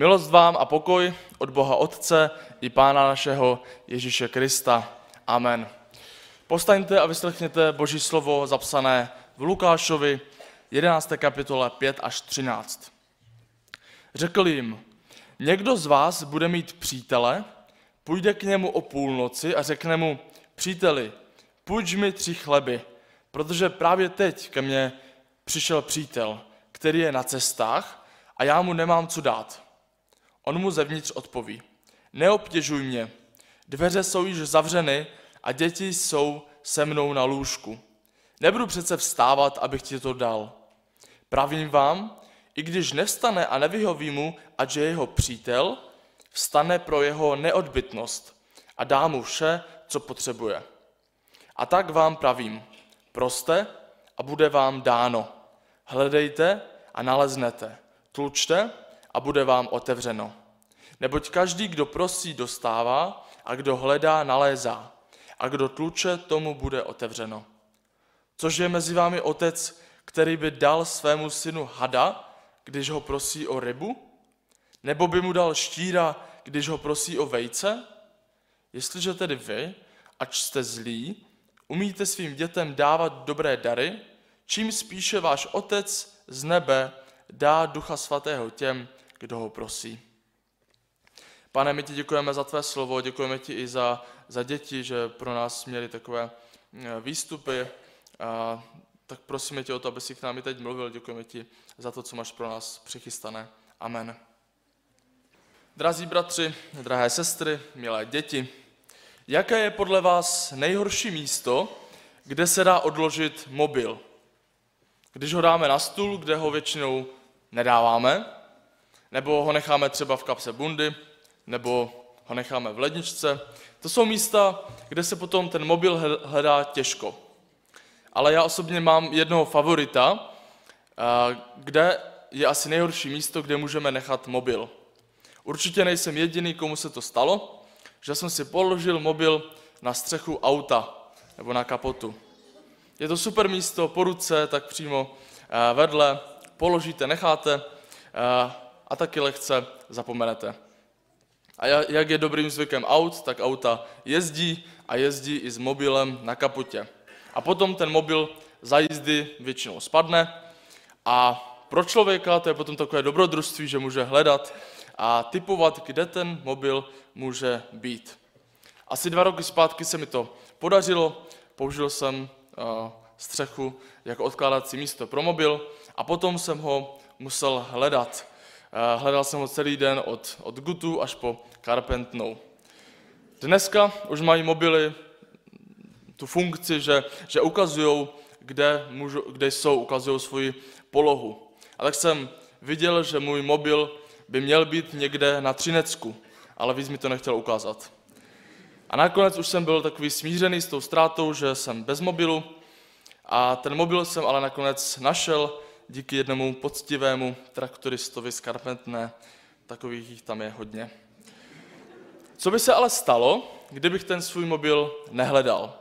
Milost vám a pokoj od Boha Otce i Pána našeho Ježíše Krista. Amen. Postaňte a vyslechněte Boží slovo zapsané v Lukášovi 11. kapitole 5 až 13. Řekl jim, někdo z vás bude mít přítele, půjde k němu o půlnoci a řekne mu, příteli, půjč mi tři chleby, protože právě teď ke mně přišel přítel, který je na cestách a já mu nemám co dát. On mu zevnitř odpoví, neobtěžuj mě, dveře jsou již zavřeny a děti jsou se mnou na lůžku. Nebudu přece vstávat, abych ti to dal. Pravím vám, i když nevstane a nevyhoví mu, ať je jeho přítel, vstane pro jeho neodbytnost a dá mu vše, co potřebuje. A tak vám pravím, proste a bude vám dáno. Hledejte a naleznete. Tlučte a bude vám otevřeno. Neboť každý, kdo prosí, dostává a kdo hledá, nalézá. A kdo tluče, tomu bude otevřeno. Což je mezi vámi otec, který by dal svému synu hada, když ho prosí o rybu? Nebo by mu dal štíra, když ho prosí o vejce? Jestliže tedy vy, ač jste zlí, umíte svým dětem dávat dobré dary, čím spíše váš otec z nebe dá ducha svatého těm, kdo ho prosí. Pane, my ti děkujeme za tvé slovo, děkujeme ti i za, za děti, že pro nás měli takové eh, výstupy. A, tak prosíme tě o to, aby si k nám i teď mluvil. Děkujeme ti za to, co máš pro nás přichystané. Amen. Drazí bratři, drahé sestry, milé děti, jaké je podle vás nejhorší místo, kde se dá odložit mobil? Když ho dáme na stůl, kde ho většinou nedáváme, nebo ho necháme třeba v kapse bundy, nebo ho necháme v ledničce. To jsou místa, kde se potom ten mobil hledá těžko. Ale já osobně mám jednoho favorita, kde je asi nejhorší místo, kde můžeme nechat mobil. Určitě nejsem jediný, komu se to stalo, že jsem si položil mobil na střechu auta nebo na kapotu. Je to super místo, po ruce, tak přímo vedle, položíte, necháte a taky lehce zapomenete. A jak je dobrým zvykem aut, tak auta jezdí a jezdí i s mobilem na kapotě. A potom ten mobil za jízdy většinou spadne a pro člověka to je potom takové dobrodružství, že může hledat a typovat, kde ten mobil může být. Asi dva roky zpátky se mi to podařilo, použil jsem střechu jako odkládací místo pro mobil a potom jsem ho musel hledat. Hledal jsem ho celý den od, od Gutu až po Carpentnou. Dneska už mají mobily tu funkci, že, že ukazují, kde, kde jsou, ukazují svoji polohu. A tak jsem viděl, že můj mobil by měl být někde na Třinecku, ale víc mi to nechtěl ukázat. A nakonec už jsem byl takový smířený s tou ztrátou, že jsem bez mobilu a ten mobil jsem ale nakonec našel díky jednomu poctivému traktoristovi z Karpentné. Takových jich tam je hodně. Co by se ale stalo, kdybych ten svůj mobil nehledal?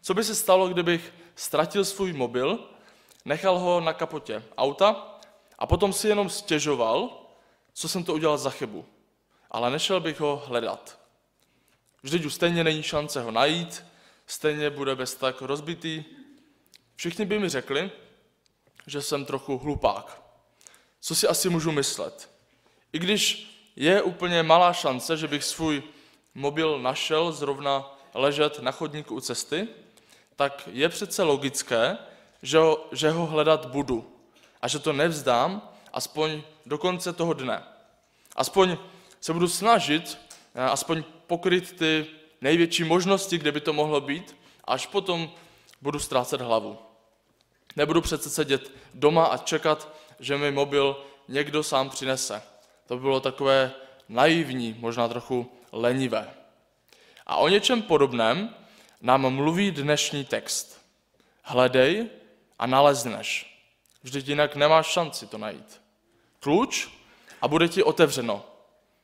Co by se stalo, kdybych ztratil svůj mobil, nechal ho na kapotě auta a potom si jenom stěžoval, co jsem to udělal za chybu. Ale nešel bych ho hledat. Vždyť už stejně není šance ho najít, stejně bude bez tak rozbitý. Všichni by mi řekli, že jsem trochu hlupák. Co si asi můžu myslet? I když je úplně malá šance, že bych svůj mobil našel zrovna ležet na chodníku u cesty, tak je přece logické, že ho, že ho hledat budu a že to nevzdám aspoň do konce toho dne. Aspoň se budu snažit, eh, aspoň pokryt ty největší možnosti, kde by to mohlo být, až potom budu ztrácet hlavu. Nebudu přece sedět doma a čekat, že mi mobil někdo sám přinese. To by bylo takové naivní, možná trochu lenivé. A o něčem podobném nám mluví dnešní text. Hledej a nalezneš. Vždyť jinak nemáš šanci to najít. Kluč a bude ti otevřeno.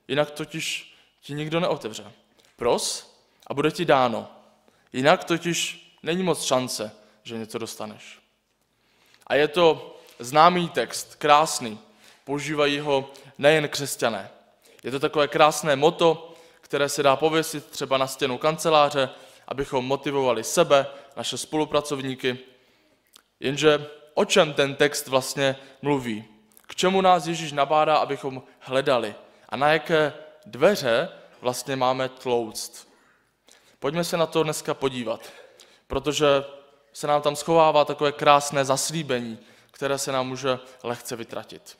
Jinak totiž ti nikdo neotevře. Pros a bude ti dáno. Jinak totiž není moc šance, že něco dostaneš. A je to známý text, krásný. Používají ho nejen křesťané. Je to takové krásné moto, které se dá pověsit třeba na stěnu kanceláře, abychom motivovali sebe, naše spolupracovníky. Jenže o čem ten text vlastně mluví? K čemu nás Ježíš nabádá, abychom hledali? A na jaké dveře vlastně máme tlouct? Pojďme se na to dneska podívat, protože se nám tam schovává takové krásné zaslíbení, které se nám může lehce vytratit.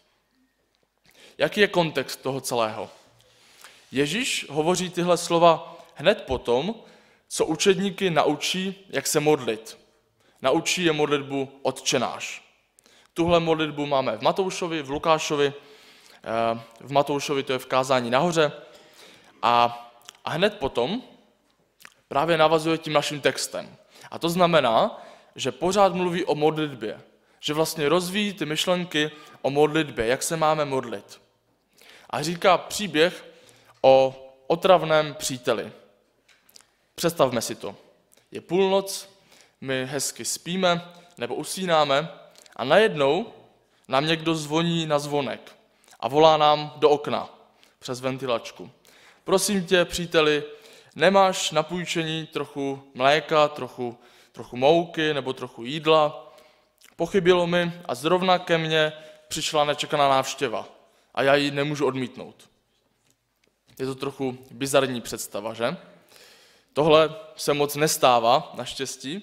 Jaký je kontext toho celého? Ježíš hovoří tyhle slova hned potom, co učedníky naučí, jak se modlit. Naučí je modlitbu odčenáš. Tuhle modlitbu máme v Matoušovi, v Lukášovi, eh, v Matoušovi to je v kázání nahoře a, a hned potom právě navazuje tím naším textem. A to znamená, že pořád mluví o modlitbě, že vlastně rozvíjí ty myšlenky o modlitbě, jak se máme modlit. A říká příběh o otravném příteli. Představme si to. Je půlnoc, my hezky spíme nebo usínáme a najednou nám někdo zvoní na zvonek a volá nám do okna přes ventilačku. Prosím tě, příteli, nemáš na půjčení trochu mléka, trochu, trochu mouky nebo trochu jídla? Pochybilo mi a zrovna ke mně přišla nečekaná návštěva a já ji nemůžu odmítnout. Je to trochu bizarní představa, že? Tohle se moc nestává, naštěstí.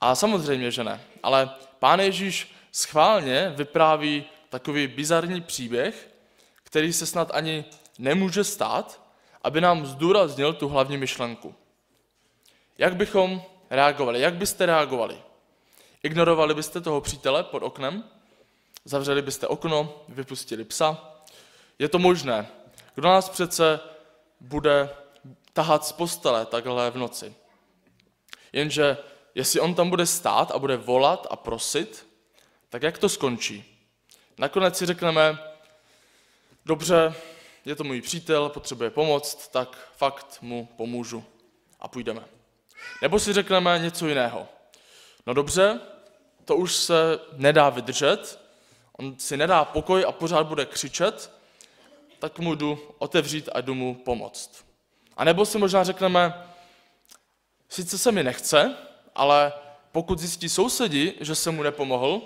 A samozřejmě, že ne. Ale pán Ježíš schválně vypráví takový bizarní příběh, který se snad ani nemůže stát, aby nám zdůraznil tu hlavní myšlenku. Jak bychom reagovali? Jak byste reagovali? Ignorovali byste toho přítele pod oknem? Zavřeli byste okno, vypustili psa? Je to možné. Kdo nás přece bude tahat z postele takhle v noci? Jenže jestli on tam bude stát a bude volat a prosit, tak jak to skončí? Nakonec si řekneme, dobře, je to můj přítel, potřebuje pomoc, tak fakt mu pomůžu a půjdeme. Nebo si řekneme něco jiného. No dobře, to už se nedá vydržet, on si nedá pokoj a pořád bude křičet, tak mu jdu otevřít a jdu mu pomoct. A nebo si možná řekneme, sice se mi nechce, ale pokud zjistí sousedi, že se mu nepomohl,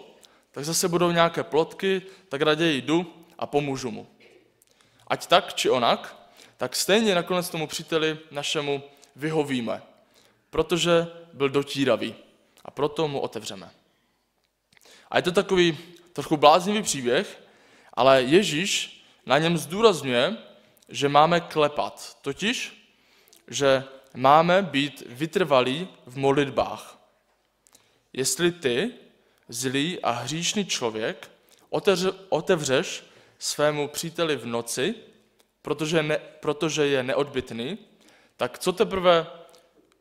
tak zase budou nějaké plotky, tak raději jdu a pomůžu mu. Ať tak či onak, tak stejně nakonec tomu příteli našemu vyhovíme, protože byl dotíravý a proto mu otevřeme. A je to takový trochu bláznivý příběh, ale Ježíš na něm zdůrazňuje, že máme klepat, totiž, že máme být vytrvalí v modlitbách. Jestli ty, zlý a hříšný člověk, otevřeš svému příteli v noci, protože, ne, protože je neodbitný, tak co teprve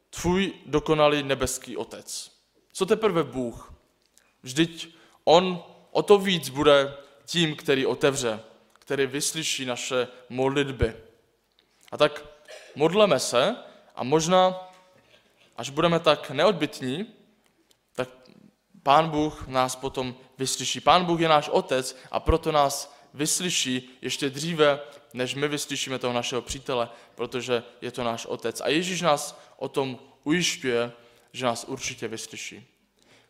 tvůj dokonalý nebeský otec? Co teprve Bůh? Vždyť on o to víc bude tím, který otevře, který vyslyší naše modlitby. A tak modleme se a možná, až budeme tak neodbitní, tak Pán Bůh nás potom vyslyší. Pán Bůh je náš otec a proto nás vyslyší ještě dříve, než my vyslyšíme toho našeho přítele, protože je to náš otec. A Ježíš nás o tom ujišťuje, že nás určitě vyslyší.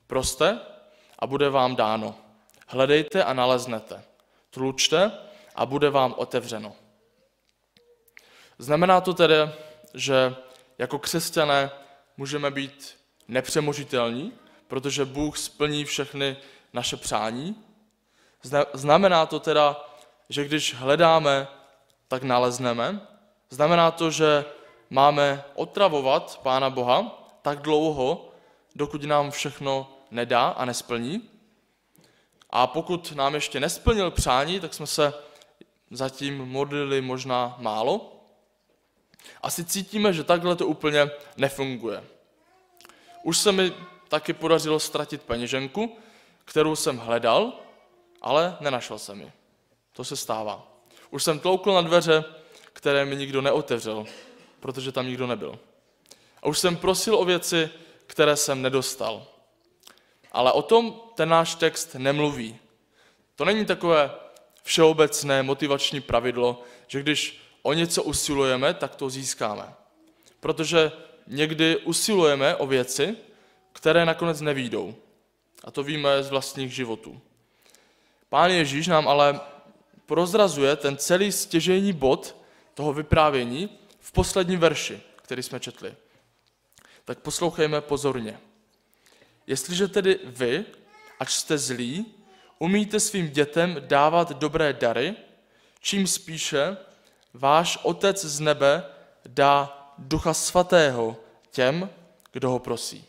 Proste a bude vám dáno. Hledejte a naleznete. Tlučte a bude vám otevřeno. Znamená to tedy, že jako křesťané můžeme být nepřemožitelní, protože Bůh splní všechny naše přání. Znamená to teda, že když hledáme, tak nalezneme. Znamená to, že máme otravovat Pána Boha tak dlouho, dokud nám všechno nedá a nesplní. A pokud nám ještě nesplnil přání, tak jsme se zatím modlili možná málo. Asi cítíme, že takhle to úplně nefunguje. Už se mi taky podařilo ztratit peněženku, kterou jsem hledal, ale nenašel jsem ji. To se stává. Už jsem tloukl na dveře, které mi nikdo neotevřel, protože tam nikdo nebyl. A už jsem prosil o věci, které jsem nedostal. Ale o tom ten náš text nemluví. To není takové všeobecné motivační pravidlo, že když o něco usilujeme, tak to získáme. Protože někdy usilujeme o věci, které nakonec nevídou. A to víme z vlastních životů. Pán Ježíš nám ale prozrazuje ten celý stěžejní bod toho vyprávění v posledním verši, který jsme četli. Tak poslouchejme pozorně. Jestliže tedy vy, ač jste zlí, umíte svým dětem dávat dobré dary, čím spíše váš Otec z nebe dá Ducha Svatého těm, kdo ho prosí.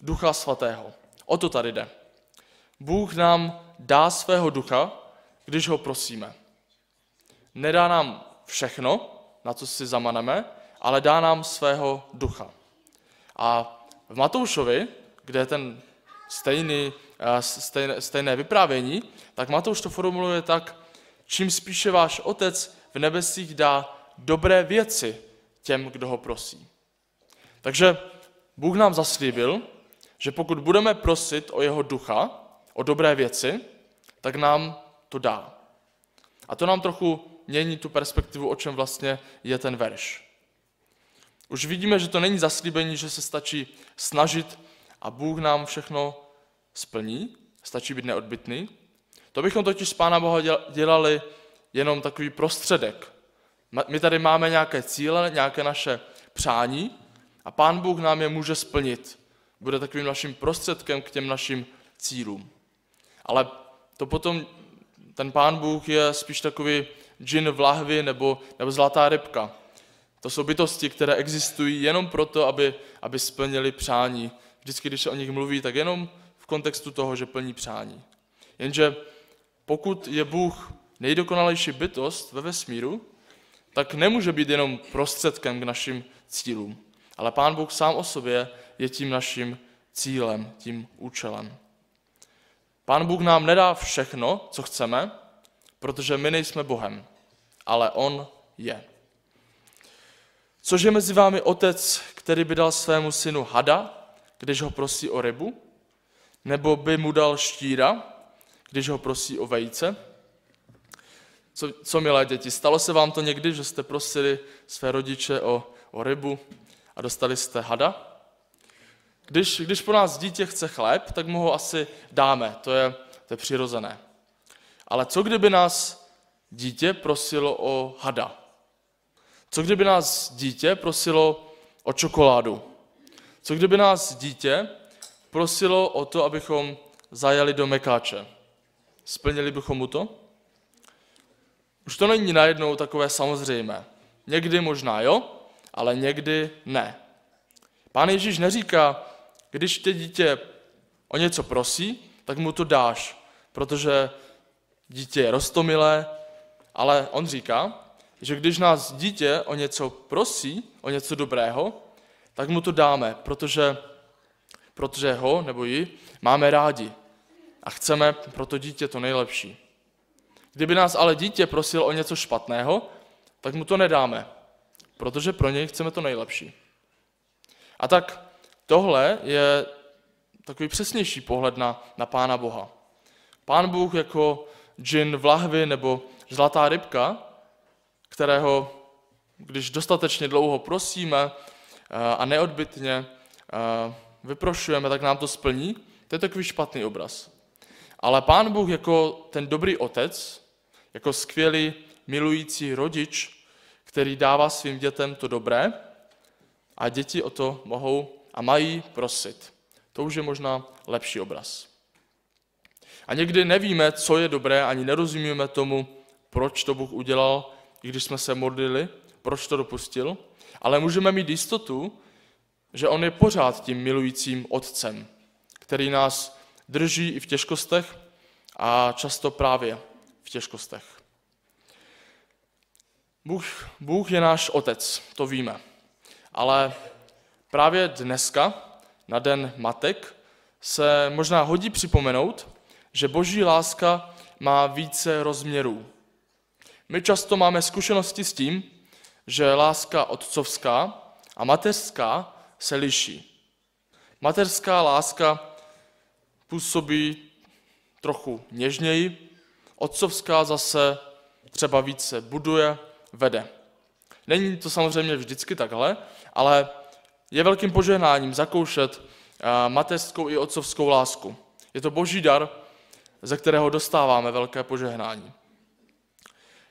Ducha Svatého. O to tady jde. Bůh nám dá svého ducha, když ho prosíme. Nedá nám všechno, na co si zamaneme, ale dá nám svého ducha. A v Matoušovi, kde je ten stejný, eh, stejné, stejné vyprávění, tak Matouš to formuluje tak, čím spíše váš otec v nebesích dá dobré věci těm, kdo ho prosí. Takže Bůh nám zaslíbil, že pokud budeme prosit o jeho ducha, o dobré věci, tak nám to dá. A to nám trochu mění tu perspektivu, o čem vlastně je ten verš. Už vidíme, že to není zaslíbení, že se stačí snažit a Bůh nám všechno splní, stačí být neodbitný. To bychom totiž z Pána Boha dělali jenom takový prostředek. My tady máme nějaké cíle, nějaké naše přání a Pán Bůh nám je může splnit. Bude takovým naším prostředkem k těm našim cílům. Ale to potom, ten Pán Bůh je spíš takový džin v lahvi nebo, nebo zlatá rybka. To jsou bytosti, které existují jenom proto, aby, aby splnili přání. Vždycky, když se o nich mluví, tak jenom v kontextu toho, že plní přání. Jenže pokud je Bůh nejdokonalejší bytost ve vesmíru, tak nemůže být jenom prostředkem k našim cílům. Ale Pán Bůh sám o sobě je tím naším cílem, tím účelem. Pán Bůh nám nedá všechno, co chceme, protože my nejsme Bohem, ale On je. Což je mezi vámi otec, který by dal svému synu hada, když ho prosí o rybu? Nebo by mu dal štíra, když ho prosí o vejce? Co, co milé děti, stalo se vám to někdy, že jste prosili své rodiče o, o rybu a dostali jste hada? Když, když po nás dítě chce chléb, tak mu ho asi dáme, to je, to je přirozené. Ale co kdyby nás dítě prosilo o hada? Co kdyby nás dítě prosilo o čokoládu? Co kdyby nás dítě prosilo o to, abychom zajeli do Mekáče? Splnili bychom mu to? Už to není najednou takové samozřejmé. Někdy možná jo, ale někdy ne. Pán Ježíš neříká, když tě dítě o něco prosí, tak mu to dáš, protože dítě je rostomilé, ale on říká, že když nás dítě o něco prosí, o něco dobrého, tak mu to dáme, protože, protože ho nebo ji máme rádi a chceme pro to dítě to nejlepší. Kdyby nás ale dítě prosil o něco špatného, tak mu to nedáme, protože pro něj chceme to nejlepší. A tak tohle je takový přesnější pohled na, na Pána Boha. Pán Bůh jako džin v lahvi nebo zlatá rybka, kterého, když dostatečně dlouho prosíme eh, a neodbitně eh, vyprošujeme, tak nám to splní, to je takový špatný obraz. Ale Pán Bůh jako ten dobrý otec, jako skvělý milující rodič, který dává svým dětem to dobré a děti o to mohou a mají prosit. To už je možná lepší obraz. A někdy nevíme, co je dobré, ani nerozumíme tomu, proč to Bůh udělal, i když jsme se modlili, proč to dopustil, ale můžeme mít jistotu, že On je pořád tím milujícím Otcem, který nás drží i v těžkostech a často právě v těžkostech. Bůh, Bůh je náš Otec, to víme. Ale právě dneska, na den matek, se možná hodí připomenout, že boží láska má více rozměrů. My často máme zkušenosti s tím, že láska otcovská a mateřská se liší. Mateřská láska působí trochu něžněji, otcovská zase třeba více buduje, vede. Není to samozřejmě vždycky takhle, ale je velkým požehnáním zakoušet eh, mateřskou i otcovskou lásku. Je to boží dar, ze kterého dostáváme velké požehnání.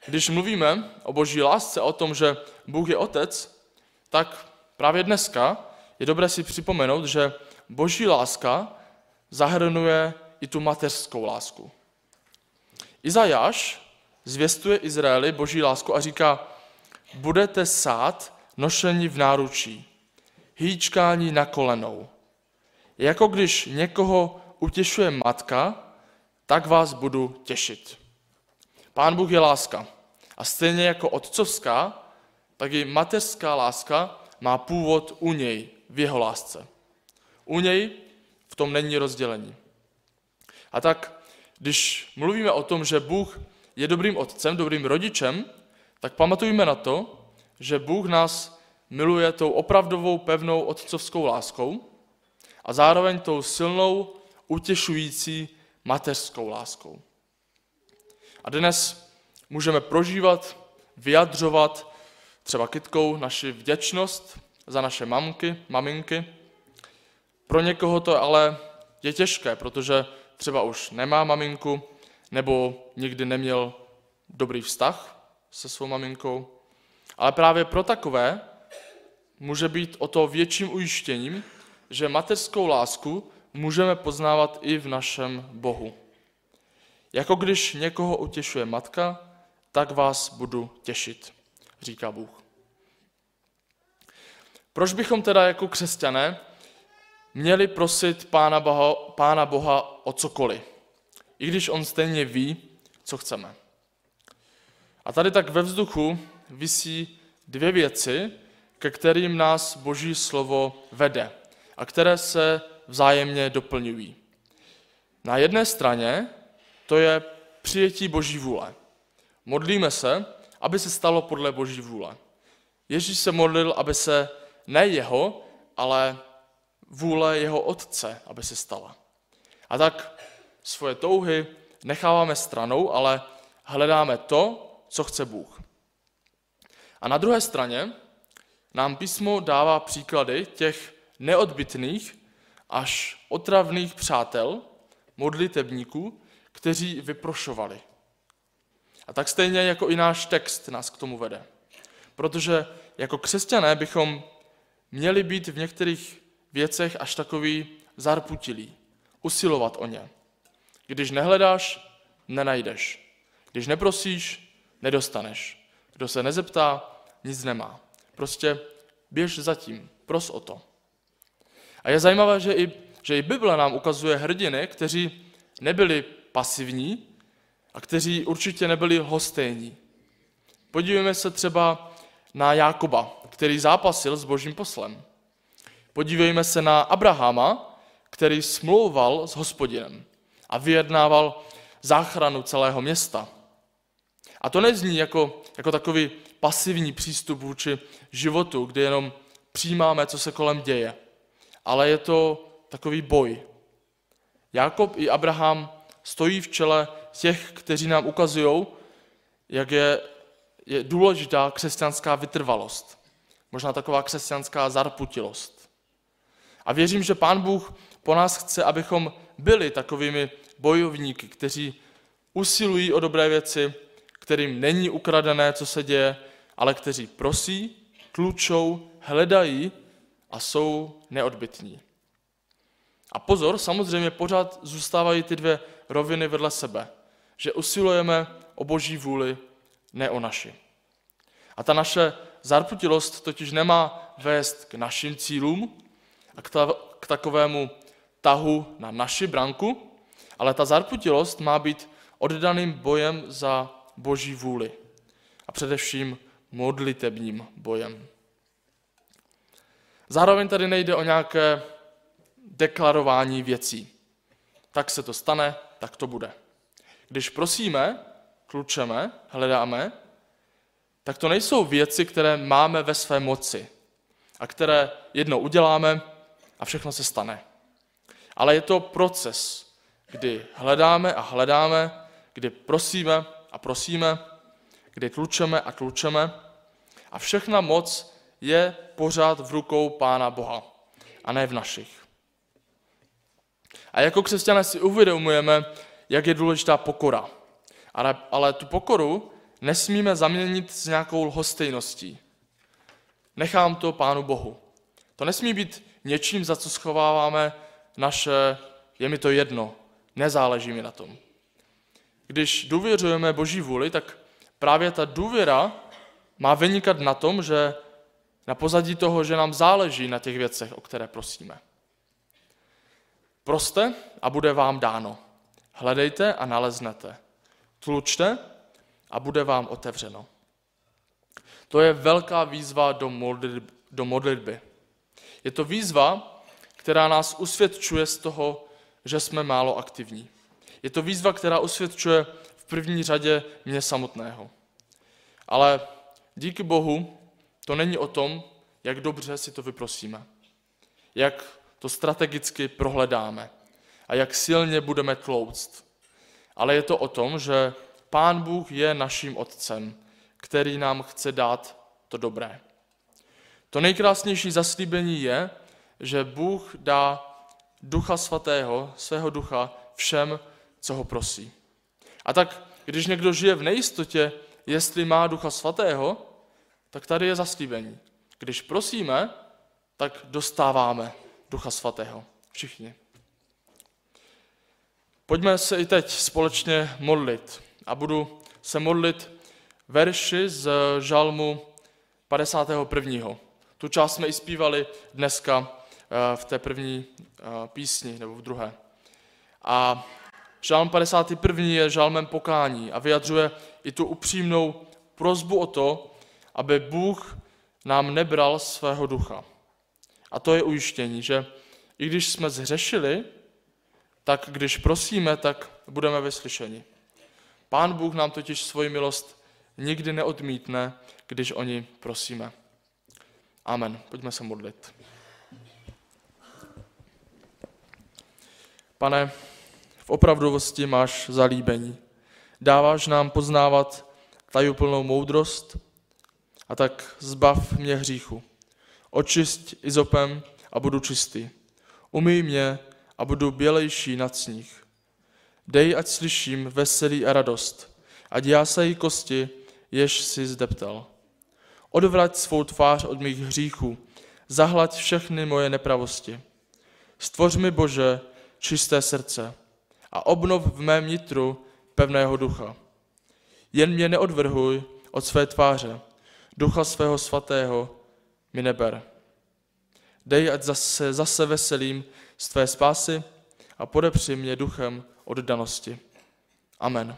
Když mluvíme o boží lásce, o tom, že Bůh je otec, tak právě dneska je dobré si připomenout, že boží láska zahrnuje i tu mateřskou lásku. Izajáš zvěstuje Izraeli boží lásku a říká, budete sát nošení v náručí, hýčkání na kolenou. Jako když někoho utěšuje matka, tak vás budu těšit. Pán Bůh je láska. A stejně jako otcovská, tak i mateřská láska má původ u něj, v jeho lásce. U něj v tom není rozdělení. A tak, když mluvíme o tom, že Bůh je dobrým otcem, dobrým rodičem, tak pamatujme na to, že Bůh nás miluje tou opravdovou pevnou otcovskou láskou a zároveň tou silnou, utěšující mateřskou láskou. A dnes můžeme prožívat, vyjadřovat třeba kytkou naši vděčnost za naše mamky, maminky. Pro někoho to ale je těžké, protože třeba už nemá maminku nebo nikdy neměl dobrý vztah se svou maminkou. Ale právě pro takové může být o to větším ujištěním, že mateřskou lásku můžeme poznávat i v našem Bohu. Jako když někoho utěšuje matka, tak vás budu těšit, říká Bůh. Proč bychom teda jako křesťané měli prosit Pána Boha, Pána Boha o cokoliv, i když On stejně ví, co chceme? A tady tak ve vzduchu visí dvě věci, ke kterým nás Boží slovo vede a které se vzájemně doplňují. Na jedné straně to je přijetí Boží vůle. Modlíme se, aby se stalo podle Boží vůle. Ježíš se modlil, aby se ne jeho, ale vůle jeho otce, aby se stala. A tak svoje touhy necháváme stranou, ale hledáme to, co chce Bůh. A na druhé straně nám písmo dává příklady těch neodbitných až otravných přátel, modlitebníků, kteří vyprošovali. A tak stejně jako i náš text nás k tomu vede. Protože jako křesťané bychom měli být v některých věcech až takový zarputilí, usilovat o ně. Když nehledáš, nenajdeš. Když neprosíš, nedostaneš. Kdo se nezeptá, nic nemá. Prostě běž zatím, pros o to. A je zajímavé, že i, že i Bible nám ukazuje hrdiny, kteří nebyli pasivní a kteří určitě nebyli hostejní. Podívejme se třeba na Jákoba, který zápasil s božím poslem. Podívejme se na Abrahama, který smlouval s hospodinem a vyjednával záchranu celého města. A to nezní jako, jako takový pasivní přístup vůči životu, kdy jenom přijímáme, co se kolem děje. Ale je to takový boj. Jakob i Abraham stojí v čele těch, kteří nám ukazují, jak je, je důležitá křesťanská vytrvalost. Možná taková křesťanská zarputilost. A věřím, že Pán Bůh po nás chce, abychom byli takovými bojovníky, kteří usilují o dobré věci, kterým není ukradené, co se děje, ale kteří prosí, tlučou, hledají a jsou neodbitní. A pozor, samozřejmě pořád zůstávají ty dvě roviny vedle sebe, že usilujeme o boží vůli, ne o naši. A ta naše zarputilost totiž nemá vést k našim cílům a k, ta, k takovému tahu na naši branku, ale ta zarputilost má být oddaným bojem za boží vůli a především modlitebním bojem. Zároveň tady nejde o nějaké deklarování věcí. Tak se to stane, tak to bude. Když prosíme, klučeme, hledáme, tak to nejsou věci, které máme ve své moci a které jednou uděláme a všechno se stane. Ale je to proces, kdy hledáme a hledáme, kdy prosíme a prosíme, kdy tlučeme a tlučeme a všechna moc je pořád v rukou Pána Boha a ne v našich. A jako křesťané si uvědomujeme, jak je důležitá pokora. Ale, ale tu pokoru nesmíme zaměnit s nějakou lhostejností. Nechám to Pánu Bohu. To nesmí být něčím, za co schováváme naše, je mi to jedno, nezáleží mi na tom. Když důvěřujeme Boží vůli, tak právě ta důvěra má vynikat na tom, že na pozadí toho, že nám záleží na těch věcech, o které prosíme. Proste a bude vám dáno. Hledejte a naleznete. Tlučte a bude vám otevřeno. To je velká výzva do modlitby. Je to výzva, která nás usvědčuje z toho, že jsme málo aktivní. Je to výzva, která usvědčuje první řadě mě samotného. Ale díky Bohu to není o tom, jak dobře si to vyprosíme, jak to strategicky prohledáme a jak silně budeme tlouct. Ale je to o tom, že Pán Bůh je naším Otcem, který nám chce dát to dobré. To nejkrásnější zaslíbení je, že Bůh dá Ducha Svatého, svého ducha, všem, co ho prosí. A tak, když někdo žije v nejistotě, jestli má Ducha Svatého, tak tady je zaslíbení. Když prosíme, tak dostáváme Ducha Svatého. Všichni. Pojďme se i teď společně modlit. A budu se modlit verši z žalmu 51. Tu část jsme i zpívali dneska eh, v té první eh, písni, nebo v druhé. A žalm 51. je žalmem pokání a vyjadřuje i tu upřímnou prozbu o to, aby Bůh nám nebral svého ducha. A to je ujištění, že i když jsme zhřešili, tak když prosíme, tak budeme vyslyšeni. Pán Bůh nám totiž svoji milost nikdy neodmítne, když o ní prosíme. Amen. Pojďme se modlit. Pane, opravdovosti máš zalíbení. Dáváš nám poznávat tajuplnou moudrost a tak zbav mě hříchu. Očist izopem a budu čistý. Umyj mě a budu bělejší nad sníh. Dej, ať slyším veselí a radost, ať jásají kosti, jež si zdeptal. Odvrať svou tvář od mých hříchů, zahlaď všechny moje nepravosti. Stvoř mi, Bože, čisté srdce a obnov v mém nitru pevného ducha. Jen mě neodvrhuj od své tváře, ducha svého svatého mi neber. Dej, ať zase, zase veselím z tvé spásy a podepři mě duchem oddanosti. Amen.